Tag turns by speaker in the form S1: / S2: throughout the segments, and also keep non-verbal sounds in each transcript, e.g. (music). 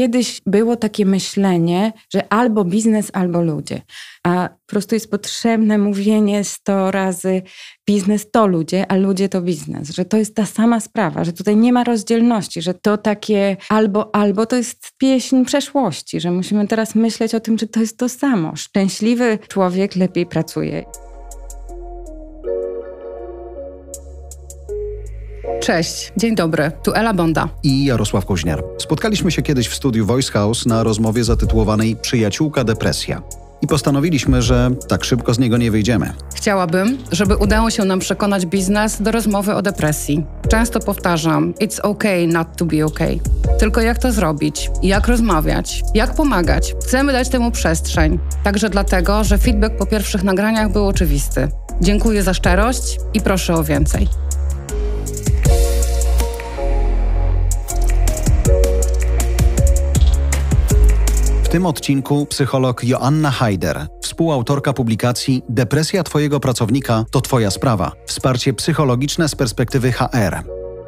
S1: kiedyś było takie myślenie, że albo biznes, albo ludzie. A po prostu jest potrzebne mówienie 100 razy biznes to ludzie, a ludzie to biznes. Że to jest ta sama sprawa, że tutaj nie ma rozdzielności, że to takie albo, albo to jest pieśń przeszłości, że musimy teraz myśleć o tym, czy to jest to samo. Szczęśliwy człowiek lepiej pracuje.
S2: Cześć, dzień dobry, tu Ela Bonda
S3: i Jarosław Koźniar. Spotkaliśmy się kiedyś w studiu Voice House na rozmowie zatytułowanej Przyjaciółka depresja. I postanowiliśmy, że tak szybko z niego nie wyjdziemy.
S2: Chciałabym, żeby udało się nam przekonać biznes do rozmowy o depresji. Często powtarzam: It's okay not to be okay. Tylko jak to zrobić? Jak rozmawiać? Jak pomagać? Chcemy dać temu przestrzeń. Także dlatego, że feedback po pierwszych nagraniach był oczywisty. Dziękuję za szczerość i proszę o więcej.
S3: Tym odcinku psycholog Joanna Haider, współautorka publikacji Depresja Twojego pracownika to Twoja sprawa. Wsparcie psychologiczne z perspektywy HR.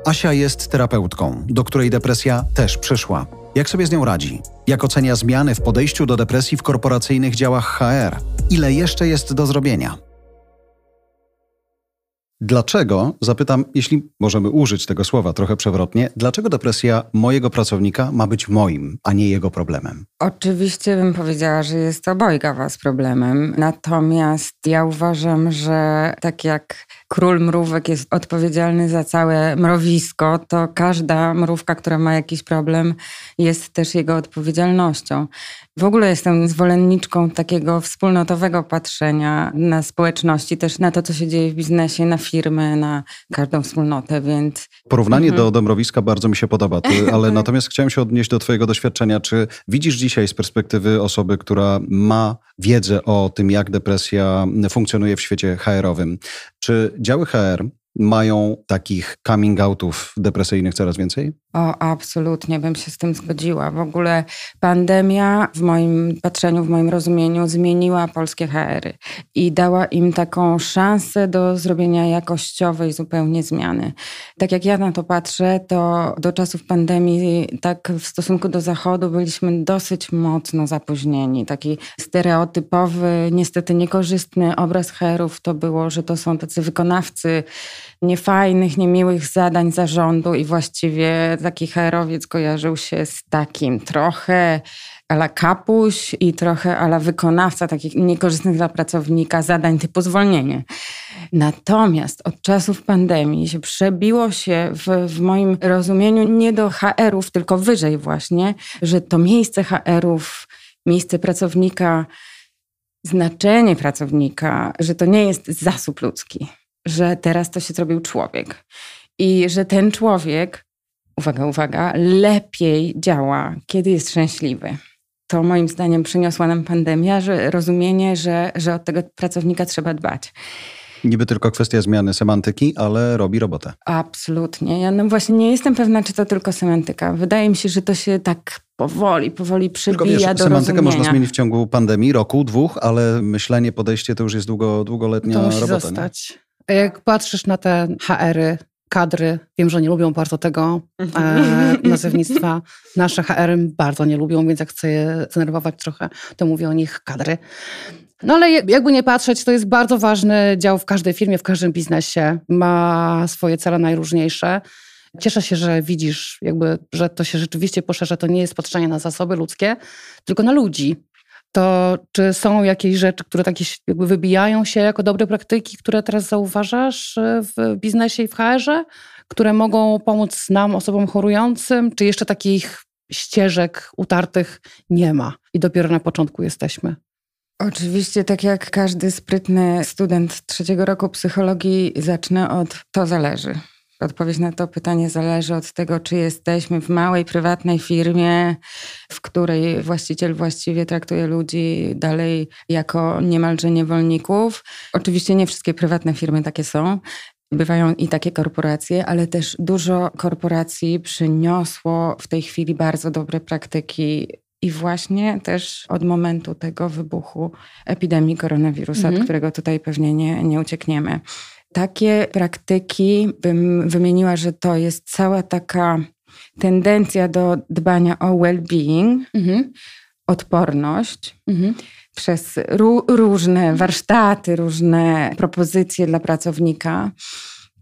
S3: Asia jest terapeutką, do której depresja też przyszła. Jak sobie z nią radzi? Jak ocenia zmiany w podejściu do depresji w korporacyjnych działach HR? Ile jeszcze jest do zrobienia? Dlaczego, zapytam, jeśli możemy użyć tego słowa trochę przewrotnie, dlaczego depresja mojego pracownika ma być moim, a nie jego problemem?
S1: Oczywiście bym powiedziała, że jest obojga was problemem. Natomiast ja uważam, że tak jak król mrówek jest odpowiedzialny za całe mrowisko, to każda mrówka, która ma jakiś problem, jest też jego odpowiedzialnością. W ogóle jestem zwolenniczką takiego wspólnotowego patrzenia na społeczności, też na to, co się dzieje w biznesie, na firmy, na każdą wspólnotę, więc...
S3: Porównanie mhm. do Dąbrowiska bardzo mi się podoba, (laughs) ale natomiast chciałem się odnieść do twojego doświadczenia. Czy widzisz dzisiaj z perspektywy osoby, która ma wiedzę o tym, jak depresja funkcjonuje w świecie HR-owym, czy działy HR mają takich coming outów depresyjnych coraz więcej?
S1: O, absolutnie bym się z tym zgodziła. W ogóle pandemia w moim patrzeniu, w moim rozumieniu zmieniła polskie HR-y i dała im taką szansę do zrobienia jakościowej zupełnie zmiany. Tak jak ja na to patrzę, to do czasów pandemii tak w stosunku do Zachodu byliśmy dosyć mocno zapóźnieni. Taki stereotypowy, niestety niekorzystny obraz HR-ów to było, że to są tacy wykonawcy niefajnych, niemiłych zadań zarządu i właściwie taki herowiec kojarzył się z takim trochę ala kapuś i trochę ala wykonawca takich niekorzystnych dla pracownika zadań typu zwolnienie. Natomiast od czasów pandemii się przebiło się w, w moim rozumieniu nie do HR-ów, tylko wyżej właśnie, że to miejsce HR-ów, miejsce pracownika, znaczenie pracownika, że to nie jest zasób ludzki, że teraz to się zrobił człowiek i że ten człowiek uwaga, uwaga, lepiej działa, kiedy jest szczęśliwy. To moim zdaniem przyniosła nam pandemia, że rozumienie, że, że od tego pracownika trzeba dbać.
S3: Niby tylko kwestia zmiany semantyki, ale robi robotę.
S1: Absolutnie. Ja no właśnie nie jestem pewna, czy to tylko semantyka. Wydaje mi się, że to się tak powoli, powoli przybija tylko wiesz, do
S3: semantykę
S1: rozumienia.
S3: można zmienić w ciągu pandemii, roku, dwóch, ale myślenie, podejście to już jest długo, długoletnia
S2: to musi
S3: robota.
S2: Zostać. Nie? Jak patrzysz na te HR-y, kadry, wiem, że nie lubią bardzo tego e, nazewnictwa. (laughs) Nasze HR bardzo nie lubią, więc jak chcę je zdenerwować trochę, to mówię o nich kadry. No ale jakby nie patrzeć, to jest bardzo ważny dział w każdej firmie, w każdym biznesie. Ma swoje cele najróżniejsze. Cieszę się, że widzisz, jakby, że to się rzeczywiście poszerza. To nie jest patrzenie na zasoby ludzkie, tylko na ludzi to czy są jakieś rzeczy, które takie jakby wybijają się jako dobre praktyki, które teraz zauważasz e, w biznesie i w HR-ze, które mogą pomóc nam, osobom chorującym, czy jeszcze takich ścieżek utartych nie ma i dopiero na początku jesteśmy?
S1: Oczywiście, tak jak każdy sprytny student trzeciego roku psychologii, zacznę od to zależy. Odpowiedź na to pytanie zależy od tego, czy jesteśmy w małej, prywatnej firmie, w której właściciel właściwie traktuje ludzi dalej jako niemalże niewolników. Oczywiście nie wszystkie prywatne firmy takie są. Bywają i takie korporacje, ale też dużo korporacji przyniosło w tej chwili bardzo dobre praktyki i właśnie też od momentu tego wybuchu epidemii koronawirusa, mhm. od którego tutaj pewnie nie, nie uciekniemy. Takie praktyki bym wymieniła, że to jest cała taka tendencja do dbania o well-being, mhm. odporność. Mhm. Przez różne warsztaty, różne propozycje dla pracownika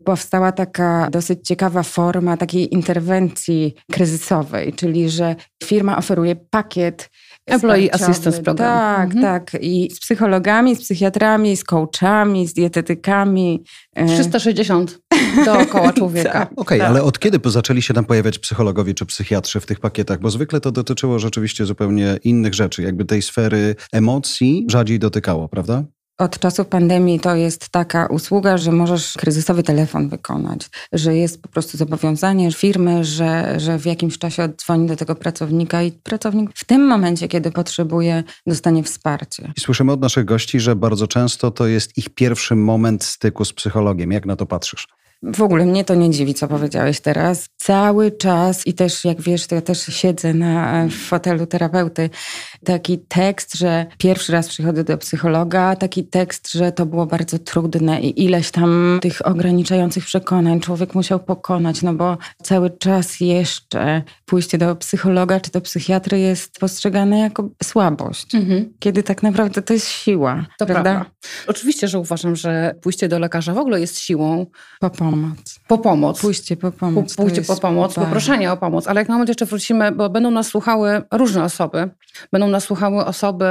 S1: powstała taka dosyć ciekawa forma takiej interwencji kryzysowej, czyli że firma oferuje pakiet
S2: Employee Assistance Program.
S1: Tak, mhm. tak. I z psychologami, z psychiatrami, z coachami, z dietetykami.
S2: 360 e, (laughs) dookoła człowieka. tak,
S3: Okej, okay, tak. ale od kiedy zaczęli się tam pojawiać psychologowie czy psychiatrzy w tych pakietach? Bo zwykle to dotyczyło rzeczywiście zupełnie innych rzeczy. Jakby tej sfery emocji rzadziej dotykało, prawda?
S1: Od czasów pandemii to jest taka usługa, że możesz kryzysowy telefon wykonać, że jest po prostu zobowiązanie firmy, że, że w jakimś czasie oddzwoni do tego pracownika i pracownik w tym momencie, kiedy potrzebuje, dostanie wsparcie.
S3: Słyszymy od naszych gości, że bardzo często to jest ich pierwszy moment styku z psychologiem. Jak na to patrzysz?
S1: W ogóle mnie to nie dziwi, co powiedziałeś teraz. Cały czas i też, jak wiesz, to ja też siedzę na fotelu terapeuty. Taki tekst, że pierwszy raz przychodzę do psychologa, taki tekst, że to było bardzo trudne i ileś tam tych ograniczających przekonań człowiek musiał pokonać, no bo cały czas jeszcze pójście do psychologa czy do psychiatry jest postrzegane jako słabość, mhm. kiedy tak naprawdę to jest siła.
S2: To prawda? prawda? Oczywiście, że uważam, że pójście do lekarza w ogóle jest siłą.
S1: Po pomoc.
S2: Po pomoc.
S1: Pójście po pomoc.
S2: Pójście po pomoc, bardzo. poproszenie o pomoc. Ale jak na moment jeszcze wrócimy, bo będą nas słuchały różne osoby. Będą nas słuchały osoby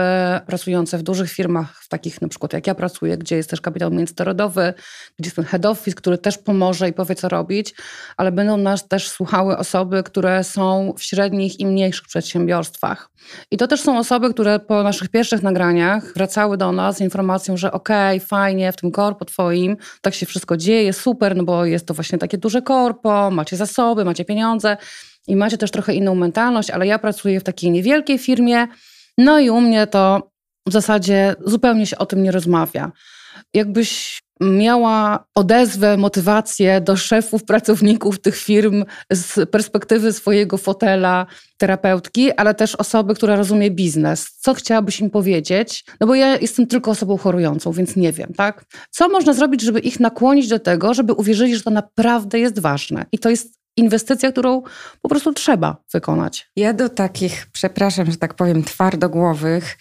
S2: pracujące w dużych firmach, w takich na przykład jak ja pracuję, gdzie jest też kapitał międzynarodowy, gdzie jest ten head office, który też pomoże i powie co robić, ale będą nas też słuchały osoby, które są w średnich i mniejszych przedsiębiorstwach. I to też są osoby, które po naszych pierwszych nagraniach wracały do nas z informacją, że okej, okay, fajnie, w tym korpo twoim tak się wszystko dzieje, super, no bo jest to właśnie takie duże korpo, macie zasoby, macie pieniądze i macie też trochę inną mentalność, ale ja pracuję w takiej niewielkiej firmie, no i u mnie to w zasadzie zupełnie się o tym nie rozmawia. Jakbyś miała odezwę, motywację do szefów, pracowników tych firm z perspektywy swojego fotela terapeutki, ale też osoby, która rozumie biznes. Co chciałabyś im powiedzieć? No bo ja jestem tylko osobą chorującą, więc nie wiem, tak? Co można zrobić, żeby ich nakłonić do tego, żeby uwierzyli, że to naprawdę jest ważne i to jest inwestycja, którą po prostu trzeba wykonać.
S1: Ja do takich, przepraszam, że tak powiem, twardogłowych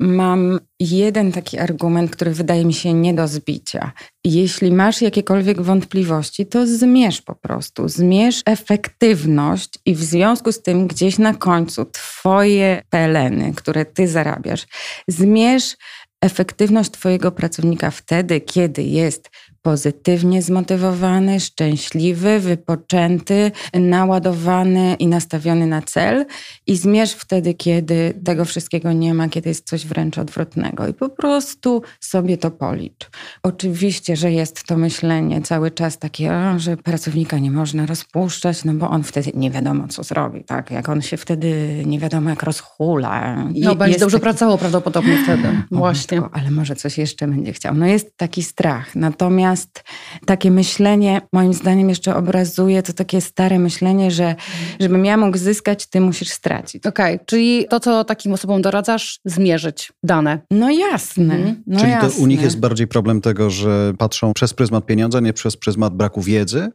S1: mam jeden taki argument, który wydaje mi się nie do zbicia. Jeśli masz jakiekolwiek wątpliwości, to zmierz po prostu. Zmierz efektywność i w związku z tym gdzieś na końcu twoje peleny, które ty zarabiasz, zmierz efektywność twojego pracownika wtedy, kiedy jest pozytywnie zmotywowany, szczęśliwy, wypoczęty, naładowany i nastawiony na cel i zmierz wtedy, kiedy tego wszystkiego nie ma, kiedy jest coś wręcz odwrotnego i po prostu sobie to policz. Oczywiście, że jest to myślenie cały czas takie, że pracownika nie można rozpuszczać, no bo on wtedy nie wiadomo, co zrobi, tak? Jak on się wtedy nie wiadomo, jak rozhula.
S2: no, będzie dobrze taki... pracował prawdopodobnie wtedy. Właśnie.
S1: ale może coś jeszcze będzie chciał. No jest taki strach. Natomiast Natomiast takie myślenie, moim zdaniem, jeszcze obrazuje to takie stare myślenie, że żebym ja mógł zyskać, ty musisz stracić.
S2: Okej, okay, czyli to, co takim osobom doradzasz, zmierzyć dane.
S1: No jasne. Mhm. No
S3: czyli
S1: jasne.
S3: to u nich jest bardziej problem tego, że patrzą przez pryzmat pieniądza, nie przez pryzmat braku wiedzy?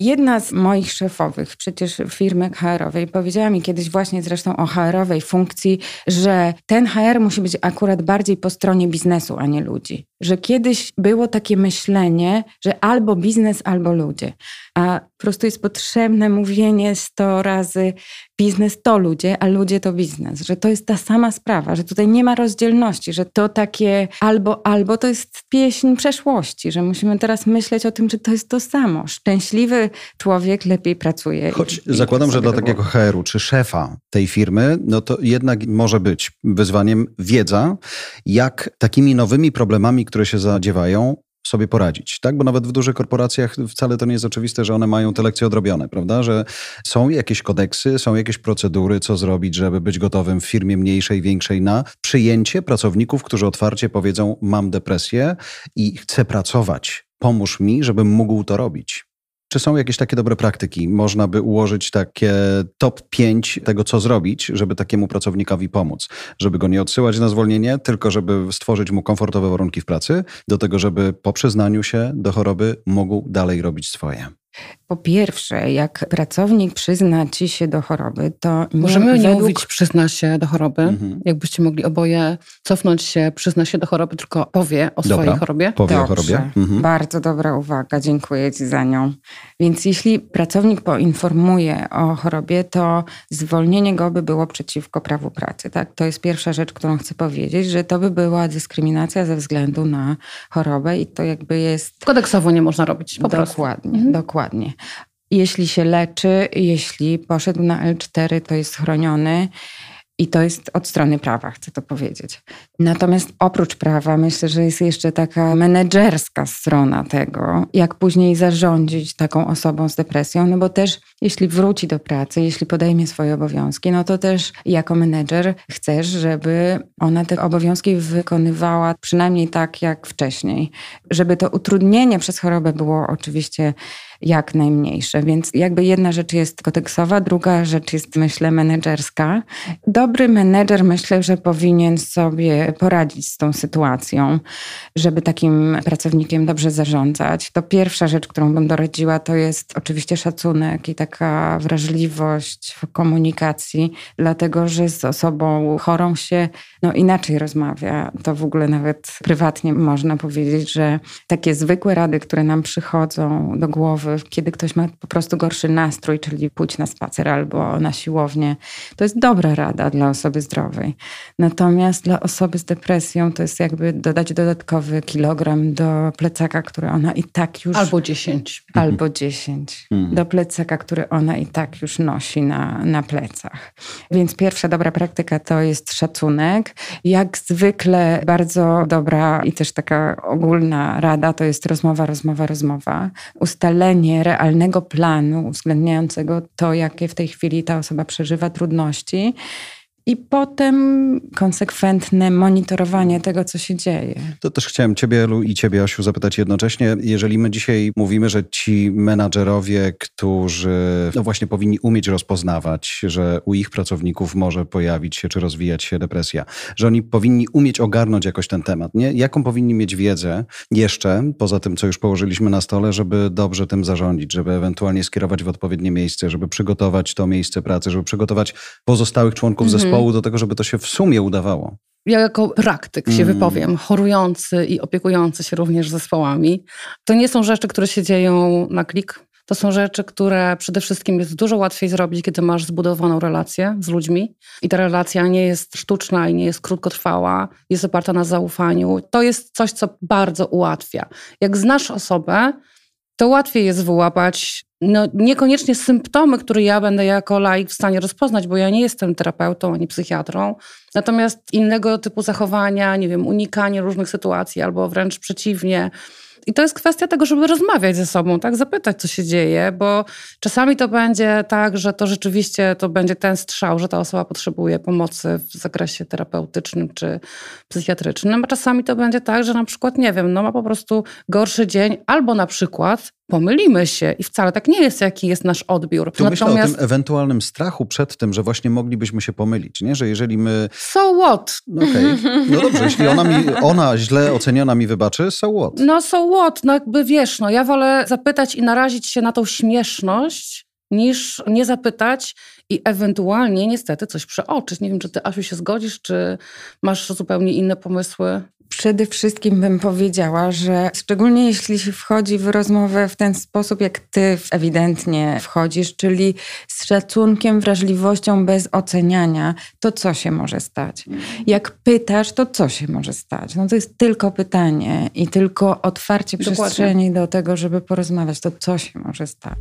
S1: Jedna z moich szefowych, przecież firmy HR-owej, powiedziała mi kiedyś właśnie zresztą o HR-owej funkcji, że ten HR musi być akurat bardziej po stronie biznesu, a nie ludzi. Że kiedyś było takie myślenie, że albo biznes, albo ludzie. A po prostu jest potrzebne mówienie sto razy biznes to ludzie, a ludzie to biznes. Że to jest ta sama sprawa, że tutaj nie ma rozdzielności, że to takie albo, albo to jest pieśń przeszłości, że musimy teraz myśleć o tym, że to jest to samo. Szczęśliwy człowiek lepiej pracuje.
S3: Choć i, zakładam, że dla takiego HR-u czy szefa tej firmy, no to jednak może być wyzwaniem wiedza, jak takimi nowymi problemami, które się zadziewają, sobie poradzić, tak? Bo nawet w dużych korporacjach wcale to nie jest oczywiste, że one mają te lekcje odrobione, prawda? Że są jakieś kodeksy, są jakieś procedury, co zrobić, żeby być gotowym w firmie mniejszej, większej na przyjęcie pracowników, którzy otwarcie powiedzą: Mam depresję i chcę pracować. Pomóż mi, żebym mógł to robić. Czy są jakieś takie dobre praktyki? Można by ułożyć takie top 5 tego, co zrobić, żeby takiemu pracownikowi pomóc. Żeby go nie odsyłać na zwolnienie, tylko żeby stworzyć mu komfortowe warunki w pracy, do tego, żeby po przyznaniu się do choroby mógł dalej robić swoje.
S1: Po pierwsze, jak pracownik przyzna ci się do choroby, to nie,
S2: Możemy nie
S1: według...
S2: mówić przyzna się do choroby.
S3: Mhm.
S2: Jakbyście mogli oboje cofnąć się, przyzna się do choroby, tylko powie o swojej
S3: Dobra.
S2: chorobie.
S3: Powie o
S1: Dobrze.
S3: chorobie. Mhm.
S1: Bardzo dobra uwaga, dziękuję Ci za nią. Więc jeśli pracownik poinformuje o chorobie, to zwolnienie go by było przeciwko prawu pracy. Tak? To jest pierwsza rzecz, którą chcę powiedzieć, że to by była dyskryminacja ze względu na chorobę i to jakby jest
S2: Kodeksowo nie można robić po prostu.
S1: dokładnie,
S2: Mhm.
S1: dokładnie. Jeśli się leczy, jeśli poszedł na L4, to jest chroniony. I to jest od strony prawa, chcę to powiedzieć. Natomiast oprócz prawa, myślę, że jest jeszcze taka menedżerska strona tego, jak później zarządzić taką osobą z depresją, no bo też jeśli wróci do pracy, jeśli podejmie swoje obowiązki, no to też jako menedżer chcesz, żeby ona te obowiązki wykonywała przynajmniej tak jak wcześniej. Żeby to utrudnienie przez chorobę było oczywiście jak najmniejsze. Więc jakby jedna rzecz jest kodeksowa, druga rzecz jest, myślę, menedżerska. Dobry menedżer myślę, że powinien sobie poradzić z tą sytuacją, żeby takim pracownikiem dobrze zarządzać. To pierwsza rzecz, którą bym doradziła, to jest oczywiście szacunek i taka wrażliwość w komunikacji, dlatego że z osobą chorą się no, inaczej rozmawia. To w ogóle nawet prywatnie można powiedzieć, że takie zwykłe rady, które nam przychodzą do głowy, kiedy ktoś ma po prostu gorszy nastrój, czyli pójdź na spacer albo na siłownię, to jest dobra rada dla osoby zdrowej. Natomiast dla osoby z depresją to jest jakby dodać dodatkowy kilogram do plecaka, który ona i tak już
S2: Albo 10.
S1: albo 10
S3: Mhm.
S1: do plecaka, który ona i tak już nosi na, na plecach. Więc pierwsza dobra praktyka to jest szacunek. Jak zwykle bardzo dobra i też taka ogólna rada to jest rozmowa, rozmowa, rozmowa. Ustalenie realnego planu uwzględniającego to, jakie w tej chwili ta osoba przeżywa trudności. I potem konsekwentne monitorowanie tego, co się dzieje.
S3: To też chciałem Ciebie, Elu, i Ciebie, Asiu, zapytać jednocześnie. Jeżeli my dzisiaj mówimy, że ci menadżerowie, którzy no właśnie powinni umieć rozpoznawać, że u ich pracowników może pojawić się czy rozwijać się depresja, że oni powinni umieć ogarnąć jakoś ten temat, nie? Jaką powinni mieć wiedzę jeszcze, poza tym, co już położyliśmy na stole, żeby dobrze tym zarządzić, żeby ewentualnie skierować w odpowiednie miejsce, żeby przygotować to miejsce pracy, żeby przygotować pozostałych członków
S2: Mhm.
S3: zespołu do tego, żeby to się w sumie udawało.
S2: Ja jako praktyk się
S3: Mm.
S2: wypowiem, chorujący i opiekujący się również zespołami. To nie są rzeczy, które się dzieją na klik. To są rzeczy, które przede wszystkim jest dużo łatwiej zrobić, kiedy masz zbudowaną relację z ludźmi. I ta relacja nie jest sztuczna i nie jest krótkotrwała, jest oparta na zaufaniu. To jest coś, co bardzo ułatwia. Jak znasz osobę, to łatwiej jest wyłapać no, niekoniecznie symptomy, które ja będę jako laik w stanie rozpoznać, bo ja nie jestem terapeutą ani psychiatrą. Natomiast innego typu zachowania, nie wiem, unikanie różnych sytuacji albo wręcz przeciwnie. I to jest kwestia tego, żeby rozmawiać ze sobą, tak, zapytać, co się dzieje, bo czasami to będzie tak, że to rzeczywiście to będzie ten strzał, że ta osoba potrzebuje pomocy w zakresie terapeutycznym czy psychiatrycznym, a czasami to będzie tak, że na przykład, nie wiem, no ma po prostu gorszy dzień, albo na przykład pomylimy się i wcale tak nie jest, jaki jest nasz odbiór.
S3: Tu myślę o tym ewentualnym strachu przed tym, że właśnie moglibyśmy się pomylić, nie? Że jeżeli my...
S2: So what?
S3: No okej, no dobrze, jeśli ona, mi, ona źle oceniona mi wybaczy, so what?
S2: No so what? No jakby wiesz, no ja wolę zapytać i narazić się na tą śmieszność, niż nie zapytać i ewentualnie niestety coś przeoczyć. Nie wiem, czy ty, Asiu, się zgodzisz, czy masz zupełnie inne pomysły?
S1: Przede wszystkim bym powiedziała, że szczególnie jeśli się wchodzi w rozmowę w ten sposób, jak ty ewidentnie wchodzisz, czyli z szacunkiem, wrażliwością, bez oceniania, to co się może stać? Jak pytasz, to co się może stać? No to jest tylko pytanie i tylko otwarcie
S2: Dokładnie.
S1: przestrzeni do tego, żeby porozmawiać, to co się może stać?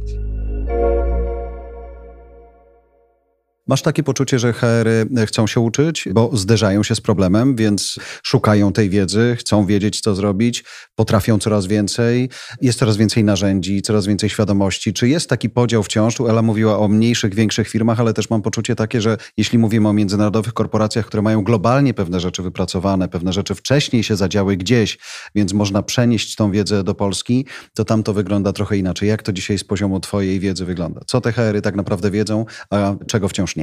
S3: Masz takie poczucie, że HR-y chcą się uczyć, bo zderzają się z problemem, więc szukają tej wiedzy, chcą wiedzieć, co zrobić, potrafią coraz więcej, jest coraz więcej narzędzi, coraz więcej świadomości. Czy jest taki podział wciąż? Ela mówiła o mniejszych, większych firmach, ale też mam poczucie takie, że jeśli mówimy o międzynarodowych korporacjach, które mają globalnie pewne rzeczy wypracowane, pewne rzeczy wcześniej się zadziały gdzieś, więc można przenieść tą wiedzę do Polski, to tam to wygląda trochę inaczej. Jak to dzisiaj z poziomu twojej wiedzy wygląda? Co te HR-y tak naprawdę wiedzą, a czego wciąż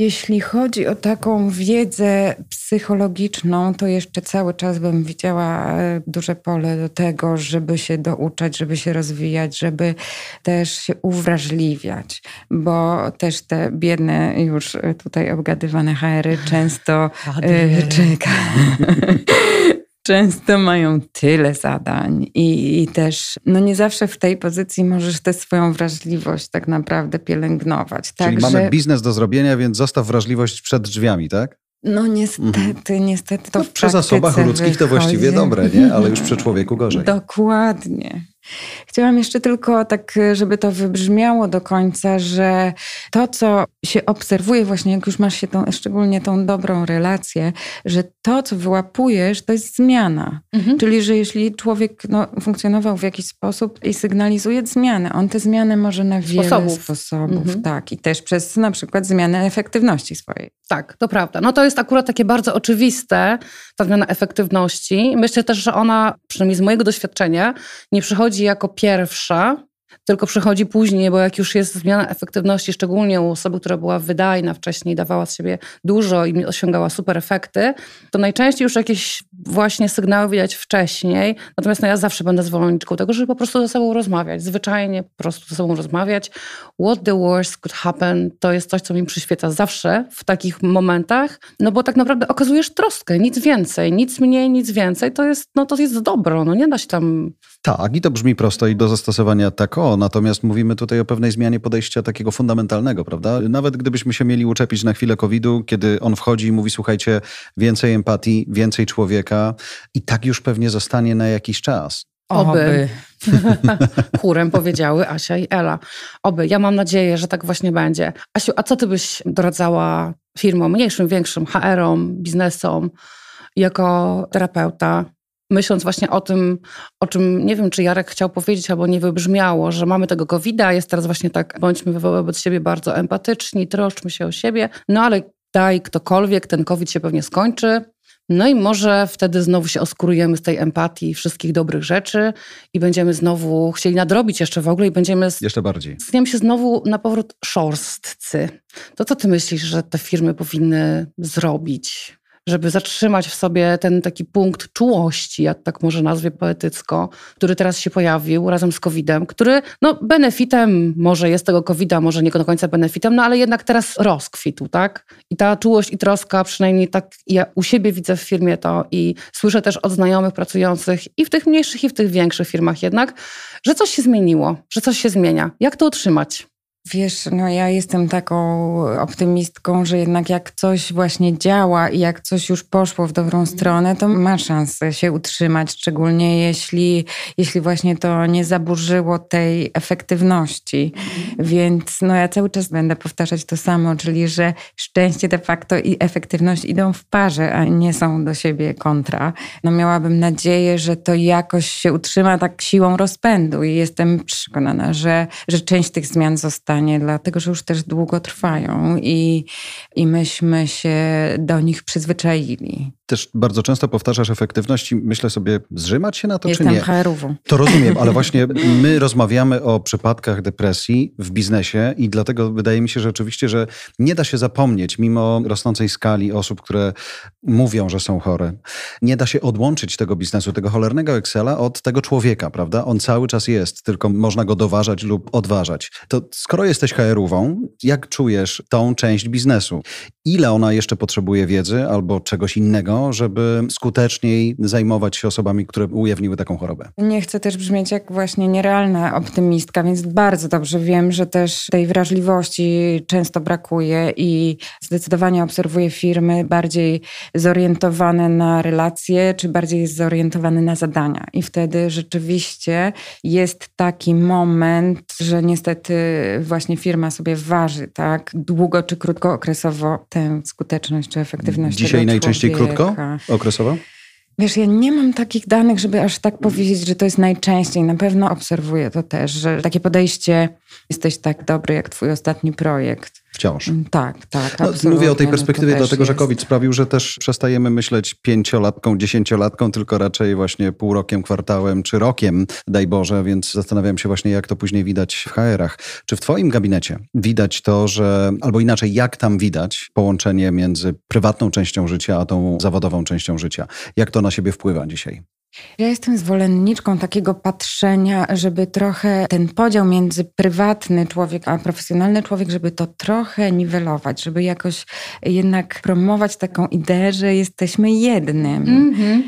S1: Jeśli chodzi o taką wiedzę psychologiczną, to jeszcze cały czas bym widziała e, duże pole do tego, żeby się douczać, żeby się rozwijać, żeby też się uwrażliwiać, bo też te biedne już tutaj obgadywane HR-y często e, czeka. (laughs) często mają tyle zadań i, i, też no nie zawsze w tej pozycji możesz tę swoją wrażliwość tak naprawdę pielęgnować.
S3: Czyli tak, mamy biznes do zrobienia, więc zostaw wrażliwość przed drzwiami, tak?
S1: No niestety, mhm. niestety to no, w
S3: Przy zasobach ludzkich to właściwie dobre, nie? Ale już przy człowieku gorzej.
S1: Dokładnie. Chciałam jeszcze tylko tak, żeby to wybrzmiało do końca, że to, co się obserwuje właśnie, jak już masz się tą, szczególnie tą dobrą relację, że to, co wyłapujesz, to jest zmiana. Mhm. Czyli, że jeśli człowiek no, funkcjonował w jakiś sposób i sygnalizuje zmianę, on te zmiany może na wiele sposobów, sposobów mhm. tak. I też przez na przykład zmianę efektywności swojej.
S2: Tak, to prawda. No to jest akurat takie bardzo oczywiste, ta zmiana efektywności. Myślę też, że ona, przynajmniej z mojego doświadczenia, nie przychodzi jako pierwsza, tylko przychodzi później, bo jak już jest zmiana efektywności, szczególnie u osoby, która była wydajna wcześniej, dawała z siebie dużo i osiągała super efekty, to najczęściej już jakieś właśnie sygnały widać wcześniej. Natomiast no, ja zawsze będę zwolenniczką tego, żeby po prostu ze sobą rozmawiać, zwyczajnie po prostu ze sobą rozmawiać. What the worst could happen, to jest coś, co mi przyświeca zawsze w takich momentach, no bo tak naprawdę okazujesz troskę, nic więcej, nic mniej, nic więcej, to jest, no to jest dobro, no nie da się tam...
S3: Tak, i to brzmi prosto i do zastosowania tak o, natomiast mówimy tutaj o pewnej zmianie podejścia takiego fundamentalnego, prawda? Nawet gdybyśmy się mieli uczepić na chwilę COVID-u, kiedy on wchodzi i mówi, słuchajcie, więcej empatii, więcej człowieka i tak już pewnie zostanie na jakiś czas.
S2: Oby. (laughs) Chórem powiedziały Asia i Ela. Oby. Ja mam nadzieję, że tak właśnie będzie. Asiu, a co ty byś doradzała firmom, mniejszym, większym, HR-om, biznesom, jako terapeuta? Myśląc właśnie o tym, o czym nie wiem, czy Jarek chciał powiedzieć, albo nie wybrzmiało, że mamy tego COVID-a, jest teraz właśnie tak, bądźmy wobec siebie bardzo empatyczni, troszczmy się o siebie, no ale daj ktokolwiek, ten COVID się pewnie skończy. No i może wtedy znowu się oskurujemy z tej empatii wszystkich dobrych rzeczy i będziemy znowu chcieli nadrobić jeszcze w ogóle i będziemy...
S3: Jeszcze bardziej.
S2: Stniemy się znowu na powrót szorstcy. To co ty myślisz, że te firmy powinny zrobić? Żeby zatrzymać w sobie ten taki punkt czułości, jak tak może nazwie poetycko, który teraz się pojawił razem z COVID-em, który no benefitem może jest tego COVID-a, może nie do końca benefitem, no ale jednak teraz rozkwitł, tak? I ta czułość i troska, przynajmniej tak ja u siebie widzę w firmie to i słyszę też od znajomych pracujących i w tych mniejszych i w tych większych firmach jednak, że coś się zmieniło, że coś się zmienia. Jak to utrzymać?
S1: Wiesz, no ja jestem taką optymistką, że jednak jak coś właśnie działa i jak coś już poszło w dobrą stronę, to ma szansę się utrzymać, szczególnie jeśli, jeśli właśnie to nie zaburzyło tej efektywności. Więc no ja cały czas będę powtarzać to samo, czyli że szczęście de facto i efektywność idą w parze, a nie są do siebie kontra. No miałabym nadzieję, że to jakoś się utrzyma tak siłą rozpędu i jestem przekonana, że, że część tych zmian zostanie stanie, dlatego że już też długo trwają i, i myśmy się do nich przyzwyczaili.
S3: Też bardzo często powtarzasz efektywności. Myślę sobie, zrzymać się na to,
S1: Jestem
S3: czy nie?
S1: HR-ową.
S3: To rozumiem, ale (laughs) właśnie my rozmawiamy o przypadkach depresji w biznesie i dlatego wydaje mi się rzeczywiście, że nie da się zapomnieć, mimo rosnącej skali osób, które mówią, że są chore, nie da się odłączyć tego biznesu, tego cholernego Excela od tego człowieka, prawda? On cały czas jest, tylko można go doważać lub odważać. To skoro jesteś HR-ową, jak czujesz tą część biznesu? Ile ona jeszcze potrzebuje wiedzy albo czegoś innego, żeby skuteczniej zajmować się osobami, które ujawniły taką chorobę?
S1: Nie chcę też brzmieć jak właśnie nierealna optymistka, więc bardzo dobrze wiem, że też tej wrażliwości często brakuje i zdecydowanie obserwuję firmy bardziej zorientowane na relacje, czy bardziej zorientowane na zadania. I wtedy rzeczywiście jest taki moment, że niestety właśnie firma sobie waży, tak, długo czy krótkookresowo tę skuteczność czy efektywność.
S3: Dzisiaj najczęściej krótko okresowo?
S1: Wiesz, ja nie mam takich danych, żeby aż tak powiedzieć, że to jest najczęściej. Na pewno obserwuję to też, że takie podejście, jesteś tak dobry jak twój ostatni projekt
S3: Wciąż.
S1: Mm, tak, tak.
S3: No, mówię o tej perspektywie, dlatego że COVID sprawił, że też przestajemy myśleć pięciolatką, dziesięciolatką, tylko raczej właśnie pół rokiem, kwartałem czy rokiem, daj Boże, więc zastanawiam się właśnie, jak to później widać w HR-ach. Czy w Twoim gabinecie widać to, że, albo inaczej, jak tam widać połączenie między prywatną częścią życia, a tą zawodową częścią życia? Jak to na siebie wpływa dzisiaj?
S1: Ja jestem zwolenniczką takiego patrzenia, żeby trochę ten podział między prywatny człowiek a profesjonalny człowiek, żeby to trochę niwelować, żeby jakoś jednak promować taką ideę, że jesteśmy jednym. Mm -hmm.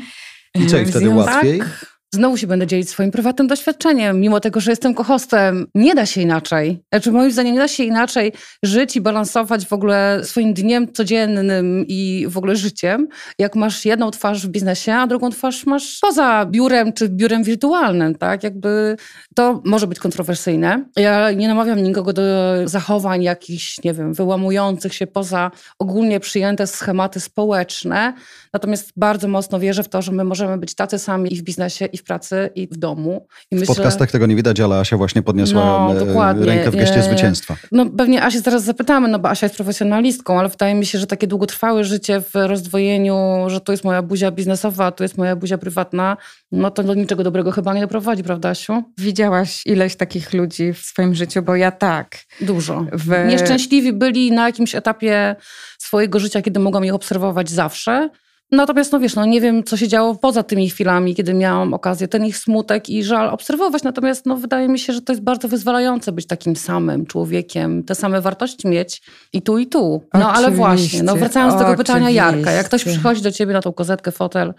S3: I co, i wtedy łatwiej? Tak,
S2: Znowu się będę dzielić swoim prywatnym doświadczeniem, mimo tego, że jestem kohostem. Nie da się inaczej. Znaczy, moim zdaniem, nie da się inaczej żyć i balansować w ogóle swoim dniem codziennym i w ogóle życiem, jak masz jedną twarz w biznesie, a drugą twarz masz poza biurem czy biurem wirtualnym, tak? Jakby to może być kontrowersyjne. Ja nie namawiam nikogo do zachowań jakichś, nie wiem, wyłamujących się poza ogólnie przyjęte schematy społeczne, natomiast bardzo mocno wierzę w to, że my możemy być tacy sami i w biznesie, i w pracy, i w domu. I
S3: w myślę, podcastach tego nie widać, ale Asia właśnie podniosła no, e, rękę w geście zwycięstwa.
S2: No pewnie Asię zaraz zapytamy, no bo Asia jest profesjonalistką, ale wydaje mi się, że takie długotrwałe życie w rozdwojeniu, że tu jest moja buzia biznesowa, a tu jest moja buzia prywatna, no to do niczego dobrego chyba nie doprowadzi, prawda Asiu?
S1: Widziałaś ileś takich ludzi w swoim życiu, bo ja tak.
S2: Dużo. W... Nieszczęśliwi byli na jakimś etapie swojego życia, kiedy mogłam je obserwować zawsze, Natomiast, no wiesz, no nie wiem, co się działo poza tymi chwilami, kiedy miałam okazję ten ich smutek i żal obserwować. Natomiast, no wydaje mi się, że to jest bardzo wyzwalające być takim samym człowiekiem, te same wartości mieć i tu, i tu. No Oczywiście. ale właśnie, no wracając do tego pytania Jarka, jak ktoś przychodzi do ciebie na tą kozetkę, fotel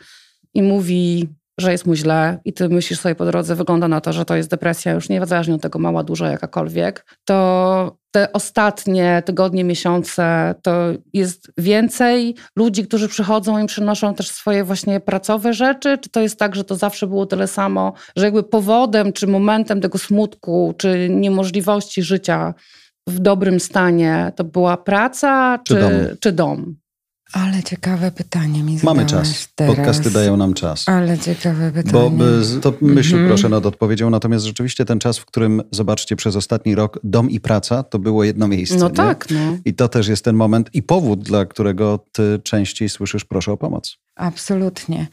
S2: i mówi, że jest mu źle i ty myślisz sobie po drodze, wygląda na to, że to jest depresja, już niezależnie od tego mała, duża, jakakolwiek, to te ostatnie tygodnie, miesiące to jest więcej ludzi, którzy przychodzą i przynoszą też swoje właśnie pracowe rzeczy? Czy to jest tak, że to zawsze było tyle samo, że jakby powodem czy momentem tego smutku, czy niemożliwości życia w dobrym stanie to była praca czy, czy dom? Czy dom?
S1: Ale ciekawe pytanie mi
S3: Mamy czas.
S1: Teraz.
S3: Podcasty dają nam czas.
S1: Ale ciekawe pytanie.
S3: Bo to myśl mm -hmm. proszę nad odpowiedzią. Natomiast rzeczywiście ten czas, w którym, zobaczcie, przez ostatni rok dom i praca to było jedno miejsce.
S2: No
S3: nie?
S2: tak. No.
S3: I to też jest ten moment i powód, dla którego ty częściej słyszysz proszę o pomoc.
S1: Absolutnie.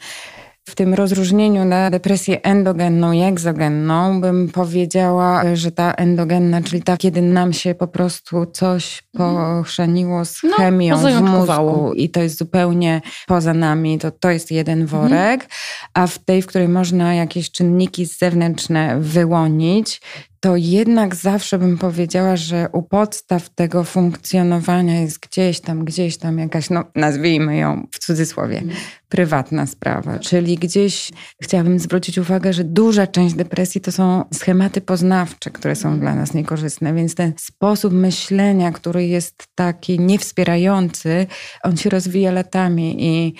S1: W tym rozróżnieniu na depresję endogenną i egzogenną bym powiedziała, że ta endogenna, czyli ta, kiedy nam się po prostu coś pochrzaniło z no, chemią w mózgu i to jest zupełnie poza nami, to to jest jeden mhm. worek, a w tej, w której można jakieś czynniki zewnętrzne wyłonić, to jednak zawsze bym powiedziała, że u podstaw tego funkcjonowania jest gdzieś tam, gdzieś tam jakaś, no nazwijmy ją w cudzysłowie, mm. prywatna sprawa. Czyli gdzieś chciałabym zwrócić uwagę, że duża część depresji to są schematy poznawcze, które są dla nas niekorzystne, więc ten sposób myślenia, który jest taki niewspierający, on się rozwija latami i,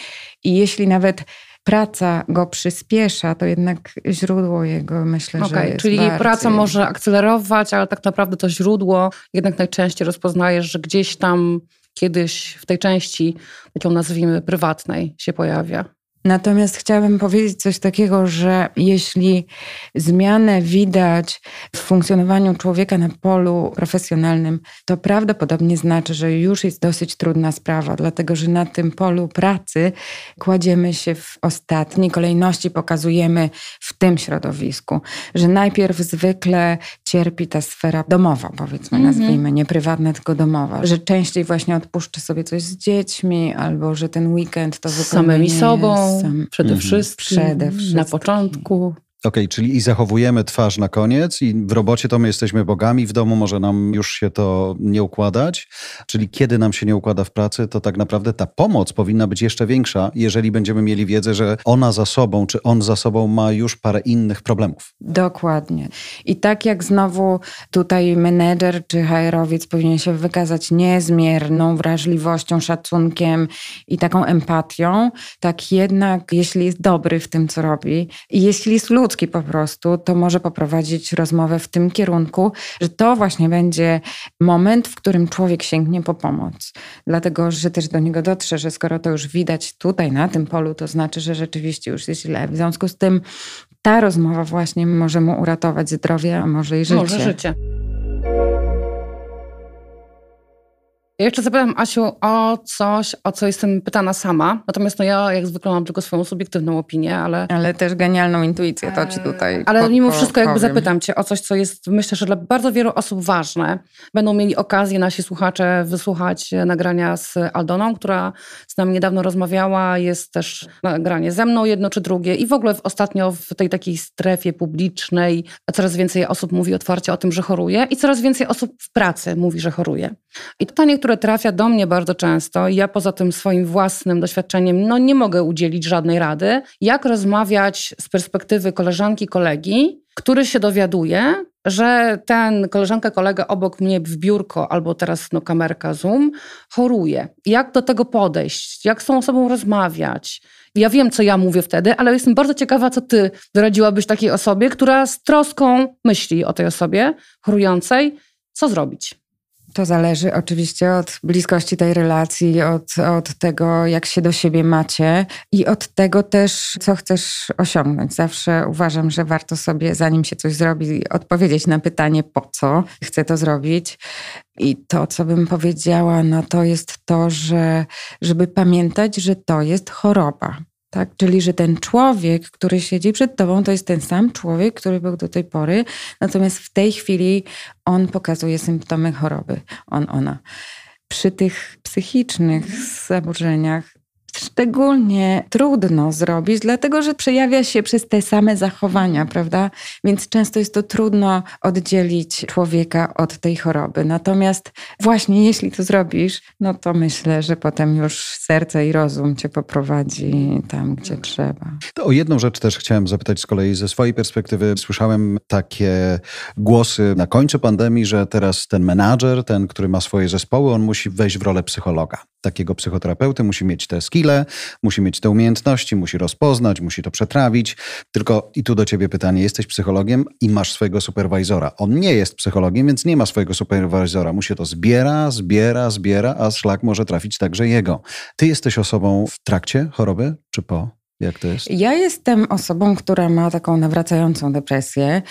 S1: i jeśli nawet praca go przyspiesza, to jednak źródło jego myślę, okay, że jest
S2: Czyli
S1: bardziej...
S2: praca może akcelerować, ale tak naprawdę to źródło jednak najczęściej rozpoznajesz, że gdzieś tam kiedyś w tej części, taką nazwijmy prywatnej, się pojawia.
S1: Natomiast chciałabym powiedzieć coś takiego, że jeśli zmianę widać w funkcjonowaniu człowieka na polu profesjonalnym, to prawdopodobnie znaczy, że już jest dosyć trudna sprawa, dlatego że na tym polu pracy kładziemy się w ostatniej kolejności, pokazujemy w tym środowisku, że najpierw zwykle cierpi ta sfera domowa, powiedzmy, mm -hmm. nazwijmy, nie prywatna, tylko domowa, że częściej właśnie odpuszczę sobie coś z dziećmi, albo że ten weekend to zupełnie
S2: Z samymi sobą. Przede mhm. wszystkim.
S1: Przede wszystkim.
S2: Na początku.
S3: Okej, okay, czyli i zachowujemy twarz na koniec i w robocie to my jesteśmy bogami, w domu może nam już się to nie układać. Czyli kiedy nam się nie układa w pracy, to tak naprawdę ta pomoc powinna być jeszcze większa, jeżeli będziemy mieli wiedzę, że ona za sobą, czy on za sobą ma już parę innych problemów.
S1: Dokładnie. I tak jak znowu tutaj menedżer czy HR-owiec powinien się wykazać niezmierną wrażliwością, szacunkiem i taką empatią, tak jednak jeśli jest dobry w tym, co robi i jeśli jest ludzki, ludzki po prostu, to może poprowadzić rozmowę w tym kierunku, że to właśnie będzie moment, w którym człowiek sięgnie po pomoc. Dlatego, że też do niego dotrze, że skoro to już widać tutaj na tym polu, to znaczy, że rzeczywiście już jest źle. W związku z tym ta rozmowa właśnie może mu uratować zdrowie, a może i życie.
S2: Może życie. Ja jeszcze zapytam Asiu o coś, o co jestem pytana sama. Natomiast no ja jak zwykle mam tylko swoją subiektywną opinię, ale...
S1: Ale też genialną intuicję to ci tutaj
S2: Ale mimo wszystko jakby zapytam cię o coś, co jest myślę, że dla bardzo wielu osób ważne. Będą mieli okazję nasi słuchacze wysłuchać nagrania z Aldoną, która z nami niedawno rozmawiała. Jest też nagranie ze mną, jedno czy drugie. I w ogóle ostatnio w tej takiej strefie publicznej coraz więcej osób mówi otwarcie o tym, że choruje i coraz więcej osób w pracy mówi, że choruje. I pytanie, które trafia do mnie bardzo często, i ja poza tym swoim własnym doświadczeniem, no nie mogę udzielić żadnej rady, jak rozmawiać z perspektywy koleżanki, kolegi, który się dowiaduje, że ten koleżanka, kolega obok mnie w biurko albo teraz no, kamerka Zoom choruje. Jak do tego podejść? Jak z tą osobą rozmawiać? Ja wiem, co ja mówię wtedy, ale jestem bardzo ciekawa, co ty doradziłabyś takiej osobie, która z troską myśli o tej osobie chorującej. Co zrobić?
S1: To zależy oczywiście od bliskości tej relacji, od, od tego, jak się do siebie macie i od tego też, co chcesz osiągnąć. Zawsze uważam, że warto sobie, zanim się coś zrobi, odpowiedzieć na pytanie, po co chcę to zrobić. I to, co bym powiedziała, no to jest to, że żeby pamiętać, że to jest choroba. Tak? Czyli, że ten człowiek, który siedzi przed tobą, to jest ten sam człowiek, który był do tej pory, natomiast w tej chwili on pokazuje symptomy choroby, on, ona. Przy tych psychicznych zaburzeniach szczególnie trudno zrobić, dlatego że przejawia się przez te same zachowania, prawda? Więc często jest to trudno oddzielić człowieka od tej choroby. Natomiast właśnie jeśli to zrobisz, no to myślę, że potem już serce i rozum cię poprowadzi tam, gdzie trzeba.
S3: To o jedną rzecz też chciałem zapytać z kolei ze swojej perspektywy. Słyszałem takie głosy na końcu pandemii, że teraz ten menadżer, ten, który ma swoje zespoły, on musi wejść w rolę psychologa. Takiego psychoterapeuty musi mieć te skille, musi mieć te umiejętności, musi rozpoznać, musi to przetrawić. Tylko i tu do ciebie pytanie, jesteś psychologiem i masz swojego superwizora. On nie jest psychologiem, więc nie ma swojego superwizora. Mu się to zbiera, zbiera, zbiera, a szlak może trafić także jego. Ty jesteś osobą w trakcie choroby czy po? Jak to jest?
S1: Ja jestem osobą, która ma taką nawracającą depresję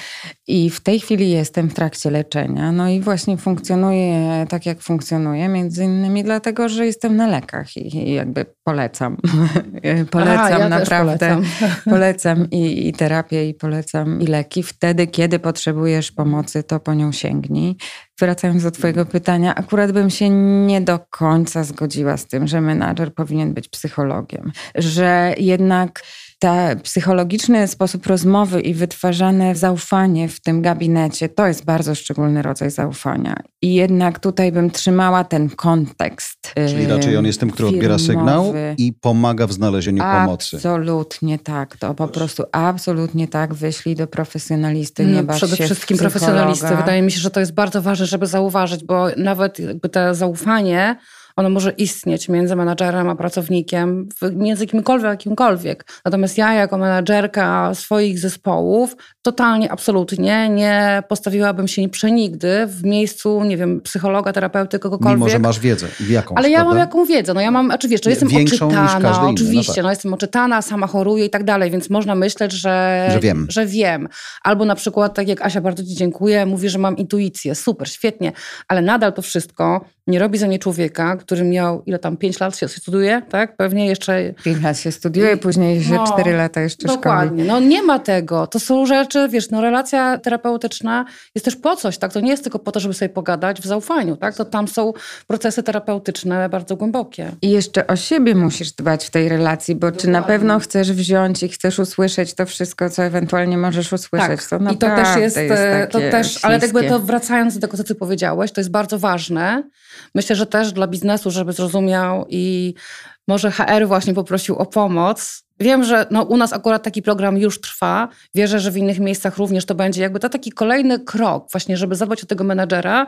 S1: i w tej chwili jestem w trakcie leczenia. No i właśnie funkcjonuję tak, jak funkcjonuję, między innymi dlatego, że jestem na lekach i jakby polecam. (laughs) polecam ja naprawdę. Polecam, (laughs) polecam i, i terapię, i polecam i leki. Wtedy, kiedy potrzebujesz pomocy, to po nią sięgnij wracając do Twojego pytania, akurat bym się nie do końca zgodziła z tym, że menadżer powinien być psychologiem, że jednak ten psychologiczny sposób rozmowy i wytwarzane zaufanie w tym gabinecie to jest bardzo szczególny rodzaj zaufania. I jednak tutaj bym trzymała ten kontekst.
S3: Czyli raczej on jest tym, który firmowy. odbiera sygnał i pomaga w znalezieniu pomocy.
S1: Absolutnie tak. To po prostu absolutnie tak. Wyślij do profesjonalisty, nie no,
S2: Przede wszystkim profesjonalisty. Wydaje mi się, że to jest bardzo ważne, żeby zauważyć, bo nawet jakby to zaufanie ono może istnieć między menadżerem a pracownikiem, między kimkolwiek a kimkolwiek. Natomiast ja jako menadżerka swoich zespołów totalnie, absolutnie nie postawiłabym się przenigdy w miejscu, nie wiem, psychologa, terapeuty, kogokolwiek.
S3: Mimo, że masz wiedzę. Jakąś,
S2: Ale ja
S3: prawda?
S2: mam jaką wiedzę. No ja mam, oczywiście, jestem
S3: Większą
S2: oczytana, oczywiście,
S3: no, tak.
S2: no jestem oczytana, sama choruję i tak dalej, więc można myśleć, że,
S3: że wiem.
S2: że wiem. Albo na przykład, tak jak Asia, bardzo Ci dziękuję, mówi, że mam intuicję. Super, świetnie, ale nadal to wszystko nie robi za mnie człowieka, który miał, ile tam, pięć lat się studiuje, tak? Pewnie jeszcze...
S1: Pięć lat się studiuje, później się no, cztery lata jeszcze
S2: dokładnie.
S1: szkoli.
S2: No nie ma tego. To są rzeczy, wiesz, no relacja terapeutyczna jest też po coś, tak? To nie jest tylko po to, żeby sobie pogadać w zaufaniu, tak? To tam są procesy terapeutyczne bardzo głębokie.
S1: I jeszcze o siebie musisz dbać w tej relacji, bo dokładnie. czy na pewno chcesz wziąć i chcesz usłyszeć to wszystko, co ewentualnie możesz usłyszeć.
S2: Tak. To I to też jest, jest e, to też, ale jakby to wracając do tego, co ty powiedziałeś, to jest bardzo ważne, Myślę, że też dla biznesu, żeby zrozumiał i może HR właśnie poprosił o pomoc, Wiem, że no, u nas akurat taki program już trwa. Wierzę, że w innych miejscach również to będzie jakby to taki kolejny krok, właśnie, żeby zadbać o tego menedżera,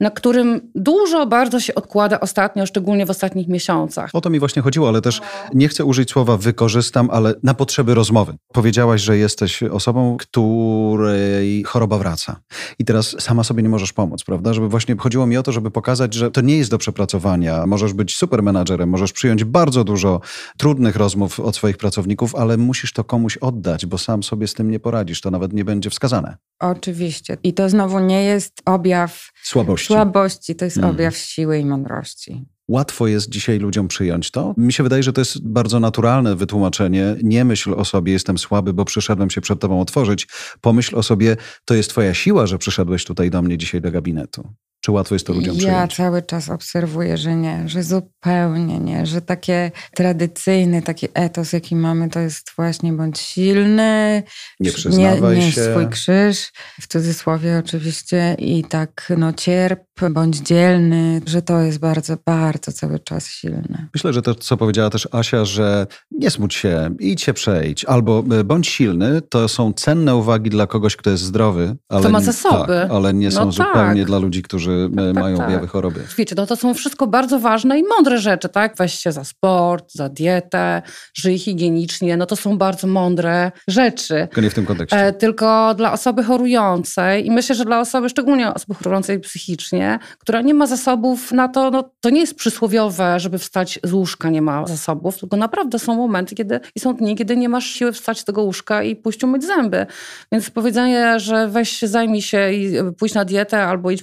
S2: na którym dużo bardzo się odkłada ostatnio, szczególnie w ostatnich miesiącach.
S3: O to mi właśnie chodziło, ale też nie chcę użyć słowa wykorzystam, ale na potrzeby rozmowy. Powiedziałaś, że jesteś osobą, której choroba wraca. I teraz sama sobie nie możesz pomóc, prawda? Żeby właśnie chodziło mi o to, żeby pokazać, że to nie jest do przepracowania. Możesz być super menadżerem, możesz przyjąć bardzo dużo trudnych rozmów od swoich pracowników, ale musisz to komuś oddać, bo sam sobie z tym nie poradzisz. To nawet nie będzie wskazane.
S1: Oczywiście. I to znowu nie jest objaw
S3: Słabości.
S1: słabości, to jest
S3: Mhm.
S1: objaw siły i mądrości.
S3: Łatwo jest dzisiaj ludziom przyjąć to. Mi się wydaje, że to jest bardzo naturalne wytłumaczenie. Nie myśl o sobie, jestem słaby, bo przyszedłem się przed tobą otworzyć. Pomyśl o sobie, to jest twoja siła, że przyszedłeś tutaj do mnie dzisiaj do gabinetu. Czy łatwo jest to ludziom
S1: Ja
S3: przyjąć?
S1: cały czas obserwuję, że nie, że zupełnie nie, że takie tradycyjny, taki etos, jaki mamy, to jest właśnie bądź silny,
S3: Nie przyznawaj
S1: nie, nie
S3: się.
S1: swój krzyż, w cudzysłowie oczywiście, i tak no cierp, bądź dzielny, że to jest bardzo, bardzo cały czas silne.
S3: Myślę, że to, co powiedziała też Asia, że nie smuć się, idź się przejść, albo e, bądź silny, to są cenne uwagi dla kogoś, kto jest zdrowy, ale,
S2: ma
S3: nie-
S2: zasoby.
S3: Tak, ale nie są
S2: No
S3: zupełnie
S2: tak.
S3: dla ludzi, którzy e,
S2: tak,
S3: mają
S2: tak.
S3: objawy choroby.
S2: Wiecie, no to są wszystko bardzo ważne i mądre rzeczy, tak? Weź się za sport, za dietę, żyj higienicznie, no to są bardzo mądre rzeczy.
S3: Tylko nie w tym kontekście.
S2: E, tylko dla osoby chorującej i myślę, że dla osoby, szczególnie osoby chorującej psychicznie, która nie ma zasobów na to, no to nie jest przysłowiowe, żeby wstać z łóżka nie ma zasobów, tylko naprawdę są momenty, kiedy i są dni, kiedy nie masz siły wstać z tego łóżka i pójść umyć zęby. Więc powiedzenie, że weź się, zajmij się i e, pójdź na dietę albo idź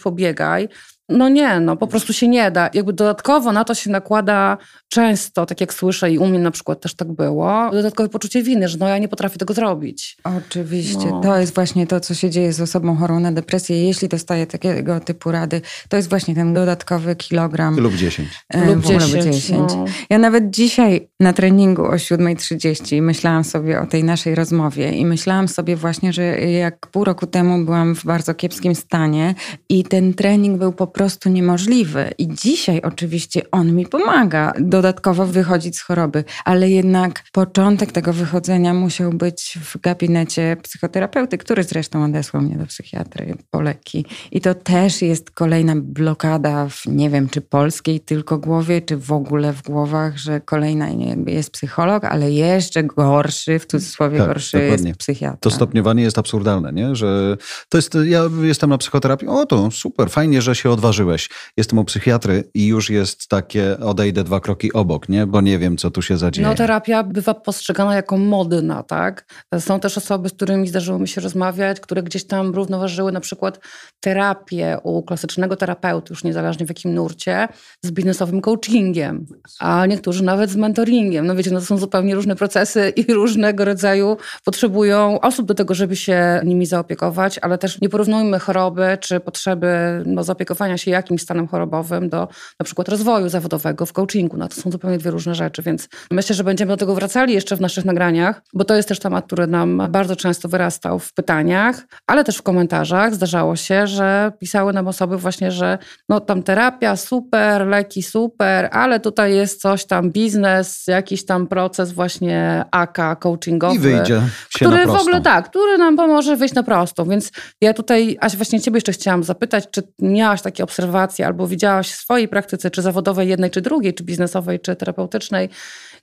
S2: no nie, no po prostu się nie da. Jakby dodatkowo na to się nakłada często, tak jak słyszę i u mnie na przykład też tak było, dodatkowe poczucie winy, że no ja nie potrafię tego zrobić.
S1: Oczywiście,
S2: No.
S1: to jest właśnie to, co się dzieje z osobą chorą na depresję. Jeśli dostaje takiego typu rady, to jest właśnie ten dodatkowy kilogram.
S3: Lub 10.
S1: e,
S2: Lub
S1: w ogóle
S2: 10,
S1: 10.
S2: no.
S1: Ja nawet dzisiaj na treningu o 7.30 myślałam sobie o tej naszej rozmowie i myślałam sobie właśnie, że jak pół roku temu byłam w bardzo kiepskim stanie i ten trening był po prostu niemożliwy. I dzisiaj oczywiście on mi pomaga dodatkowo wychodzić z choroby, ale jednak początek tego wychodzenia musiał być w gabinecie psychoterapeuty, który zresztą odesłał mnie do psychiatry po leki. I to też jest kolejna blokada w nie wiem, czy polskiej tylko głowie, czy w ogóle w głowach, że kolejna jakby jest psycholog, ale jeszcze gorszy, w cudzysłowie
S3: Tak,
S1: gorszy
S3: dokładnie.
S1: jest psychiatra.
S3: To stopniowanie jest absurdalne, nie? Że to jest, ja jestem na psychoterapii, o to super, fajnie, że się odważyłeś. Jestem u psychiatry i już jest takie, odejdę dwa kroki obok, nie? Bo nie wiem, co tu się zadzieje.
S2: No terapia bywa postrzegana jako modna, tak? Są też osoby, z którymi zdarzyło mi się rozmawiać, które gdzieś tam równoważyły na przykład terapię u klasycznego terapeuty, już niezależnie w jakim nurcie, z biznesowym coachingiem, a niektórzy nawet z mentoringiem. No wiecie, no to są zupełnie różne procesy i różnego rodzaju potrzebują osób do tego, żeby się nimi zaopiekować, ale też nie porównujmy choroby czy potrzeby no, zaopiekowania się jakimś stanem chorobowym do na przykład rozwoju zawodowego w coachingu. No to są zupełnie dwie różne rzeczy, więc myślę, że będziemy do tego wracali jeszcze w naszych nagraniach, bo to jest też temat, który nam bardzo często wyrastał w pytaniach, ale też w komentarzach. Zdarzało się, że pisały nam osoby właśnie, że no tam terapia super, leki super, ale tutaj jest coś tam, biznes, jakiś tam proces właśnie AK coachingowy
S3: I wyjdzie
S2: który w ogóle tak, który nam pomoże wyjść na prostą. Więc ja tutaj, Aś, właśnie ciebie jeszcze chciałam zapytać, czy miałaś takie obserwacje albo widziałaś w swojej praktyce, czy zawodowej, jednej czy drugiej, czy biznesowej, czy terapeutycznej,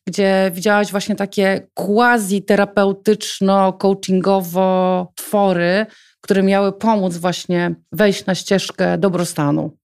S2: gdzie widziałaś właśnie takie quasi-terapeutyczno-coachingowo twory, które miały pomóc właśnie wejść na ścieżkę dobrostanu.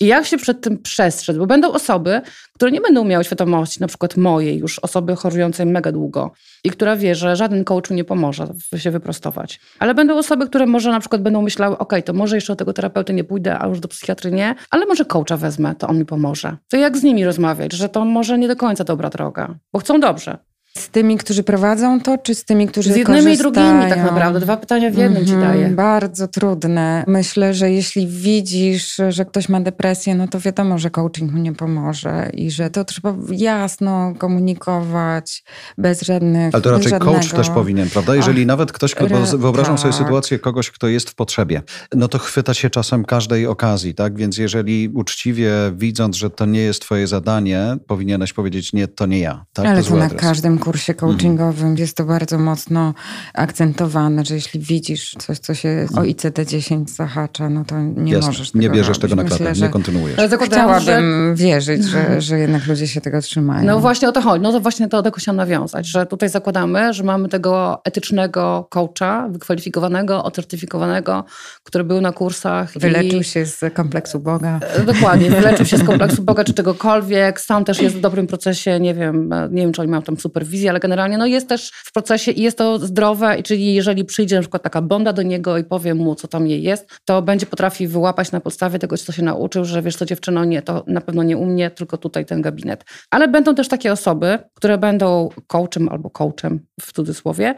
S2: I jak się przed tym przestrzec? Bo będą osoby, które nie będą miały świadomości, na przykład mojej, już osoby chorującej mega długo i która wie, że żaden coachu nie pomoże się wyprostować. Ale będą osoby, które może na przykład będą myślały, ok, to może jeszcze do tego terapeuty nie pójdę, a już do psychiatry nie, ale może coacha wezmę, to on mi pomoże. To jak z nimi rozmawiać, że to może nie do końca dobra droga, bo chcą dobrze.
S1: Z tymi, którzy prowadzą to, czy z tymi, którzy
S2: Z jednymi i drugimi tak
S1: korzystają?
S2: naprawdę. Dwa pytania w jednym ci
S1: Mhm,
S2: daję.
S1: Bardzo trudne. Myślę, że jeśli widzisz, że ktoś ma depresję, no to wiadomo, że coaching mu nie pomoże i że to trzeba jasno komunikować, bez żadnych
S3: Ale to raczej
S1: bez
S3: coach
S1: żadnego-
S3: też powinien, prawda? Jeżeli nawet ktoś, kto,
S1: re-
S3: wyobrażam sobie
S1: tak.
S3: sytuację kogoś, kto jest w potrzebie, no to chwyta się czasem każdej okazji, tak? Więc jeżeli uczciwie, widząc, że to nie jest twoje zadanie, powinieneś powiedzieć, nie, to nie ja. Tak?
S1: Ale
S3: to
S1: to na
S3: adres.
S1: każdym tym kursie coachingowym jest to bardzo mocno akcentowane, że jeśli widzisz coś, co się o ICD-10 zahacza, no to nie
S3: Jasne.
S1: możesz tego
S3: Nie bierzesz
S1: robić.
S3: tego na klatę, nie kontynuujesz.
S2: Ale
S1: Chciałabym
S2: że-
S1: wierzyć, że, że jednak ludzie się tego trzymają.
S2: No właśnie o to chodzi. No to właśnie do tego chciałam nawiązać, że tutaj zakładamy, że mamy tego etycznego coacha, wykwalifikowanego, ocertyfikowanego, który był na kursach.
S1: Wyleczył
S2: i...
S1: się z kompleksu Boga.
S2: E, Dokładnie, wyleczył się z (laughs) kompleksu Boga czy czegokolwiek, sam też jest w dobrym procesie, nie wiem, e, nie wiem, czy oni mają tam superwizję, ale generalnie no jest też w procesie i jest to zdrowe, czyli jeżeli przyjdzie na przykład taka bonda do niego i powie mu, co tam jej jest, to będzie potrafi wyłapać na podstawie tego, co się nauczył, że wiesz co dziewczyno, nie, to na pewno nie u mnie, tylko tutaj ten gabinet. Ale będą też takie osoby, które będą coachem albo coachem w cudzysłowie,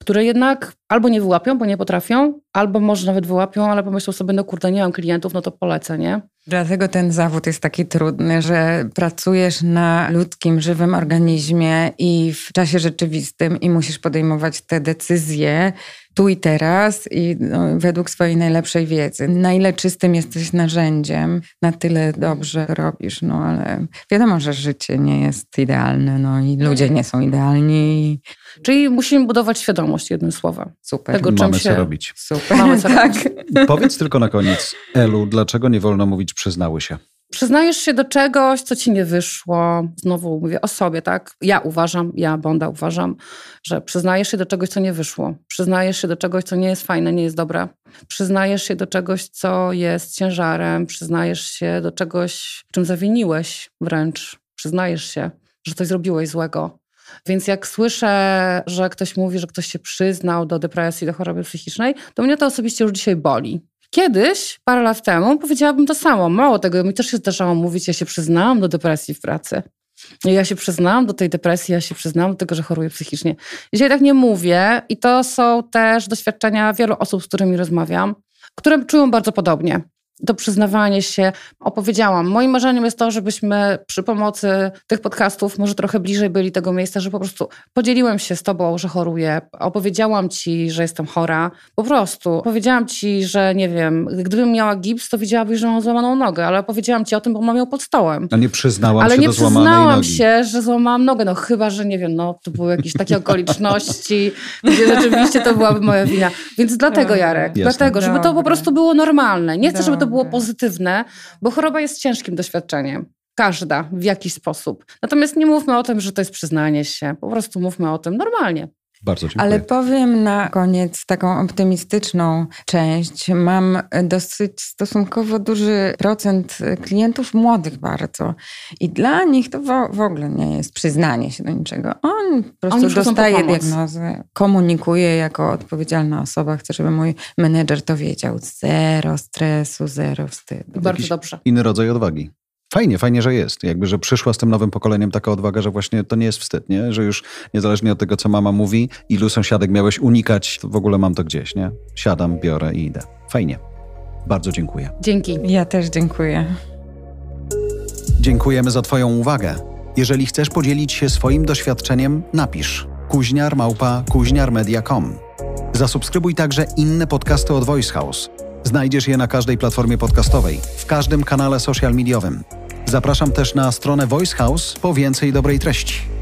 S2: które jednak albo nie wyłapią, bo nie potrafią, albo może nawet wyłapią, ale pomyślą sobie, no kurde, nie mam klientów, no to polecę, nie?
S1: Dlatego ten zawód jest taki trudny, że pracujesz na ludzkim, żywym organizmie i w czasie rzeczywistym i musisz podejmować te decyzje tu i teraz i no, według swojej najlepszej wiedzy. Na ile czystym jesteś narzędziem, na tyle dobrze robisz, no ale wiadomo, że życie nie jest idealne, no i ludzie nie są idealni
S2: Czyli musimy budować świadomość, jednym słowem.
S1: super.
S2: Tego, czym
S3: Mamy
S2: się...
S3: co robić.
S1: Super,
S2: Mamy co
S1: tak.
S3: Powiedz tylko na koniec, Elu, dlaczego nie wolno mówić przyznały się?
S2: Przyznajesz się do czegoś, co ci nie wyszło. Znowu mówię o sobie, tak? Ja uważam, ja, Bonda, uważam, że przyznajesz się do czegoś, co nie wyszło. Przyznajesz się do czegoś, co nie jest fajne, nie jest dobre. Przyznajesz się do czegoś, co jest ciężarem. Przyznajesz się do czegoś, czym zawiniłeś wręcz. Przyznajesz się, że coś zrobiłeś złego. Więc jak słyszę, że ktoś mówi, że ktoś się przyznał do depresji, do choroby psychicznej, to mnie to osobiście już dzisiaj boli. Kiedyś, parę lat temu, powiedziałabym to samo. Mało tego, mi też się zdarzało mówić, ja się przyznałam do depresji w pracy. Ja się przyznałam do tej depresji, ja się przyznałam do tego, że choruję psychicznie. Dzisiaj tak nie mówię i to są też doświadczenia wielu osób, z którymi rozmawiam, które czują bardzo podobnie. To przyznawanie się, opowiedziałam. Moim marzeniem jest to, żebyśmy przy pomocy tych podcastów może trochę bliżej byli tego miejsca, że po prostu podzieliłem się z tobą, że choruję, opowiedziałam ci, że jestem chora, po prostu. Powiedziałam ci, że nie wiem, gdybym miała gips, to widziałabyś, że mam złamaną nogę, ale powiedziałam ci o tym, bo mam ją pod stołem.
S3: A nie przyznałam
S2: Ale
S3: się
S2: nie
S3: do złamanej
S2: przyznałam
S3: nogi.
S2: się, że złamałam nogę, no chyba, że nie wiem, no to były jakieś takie okoliczności, (laughs) gdzie rzeczywiście to byłaby moja wina. Więc dlatego,
S1: Dobra.
S2: Jarek,
S3: Jasne.
S2: dlatego, żeby to po prostu było normalne. Nie chcę, żeby to było pozytywne, bo choroba jest ciężkim doświadczeniem. Każda w jakiś sposób. Natomiast nie mówmy o tym, że to jest przyznanie się. Po prostu mówmy o tym normalnie.
S3: Bardzo dziękuję.
S1: Ale powiem na koniec taką optymistyczną część. Mam dosyć stosunkowo duży procent klientów młodych bardzo. I dla nich to w, w ogóle nie jest przyznanie się do niczego. On po prostu dostaje diagnozę, komunikuje jako odpowiedzialna osoba. Chcę, żeby mój menedżer to wiedział. Zero stresu, zero wstydu.
S2: Bardzo
S3: Jakiś
S2: dobrze.
S3: Inny rodzaj odwagi. Fajnie, fajnie, że jest. Jakby, że przyszła z tym nowym pokoleniem taka odwaga, że właśnie to nie jest wstyd, nie? Że już niezależnie od tego, co mama mówi, ilu sąsiadek miałeś unikać, to w ogóle mam to gdzieś, nie? Siadam, biorę i idę. Fajnie. Bardzo dziękuję.
S2: Dzięki.
S1: Ja też dziękuję.
S3: Dziękujemy za Twoją uwagę. Jeżeli chcesz podzielić się swoim doświadczeniem, napisz kuźniarmałpa kuźniarmedia.com. Zasubskrybuj także inne podcasty od Voice House. Znajdziesz je na każdej platformie podcastowej, w każdym kanale social mediowym. Zapraszam też na stronę Voice House po więcej dobrej treści.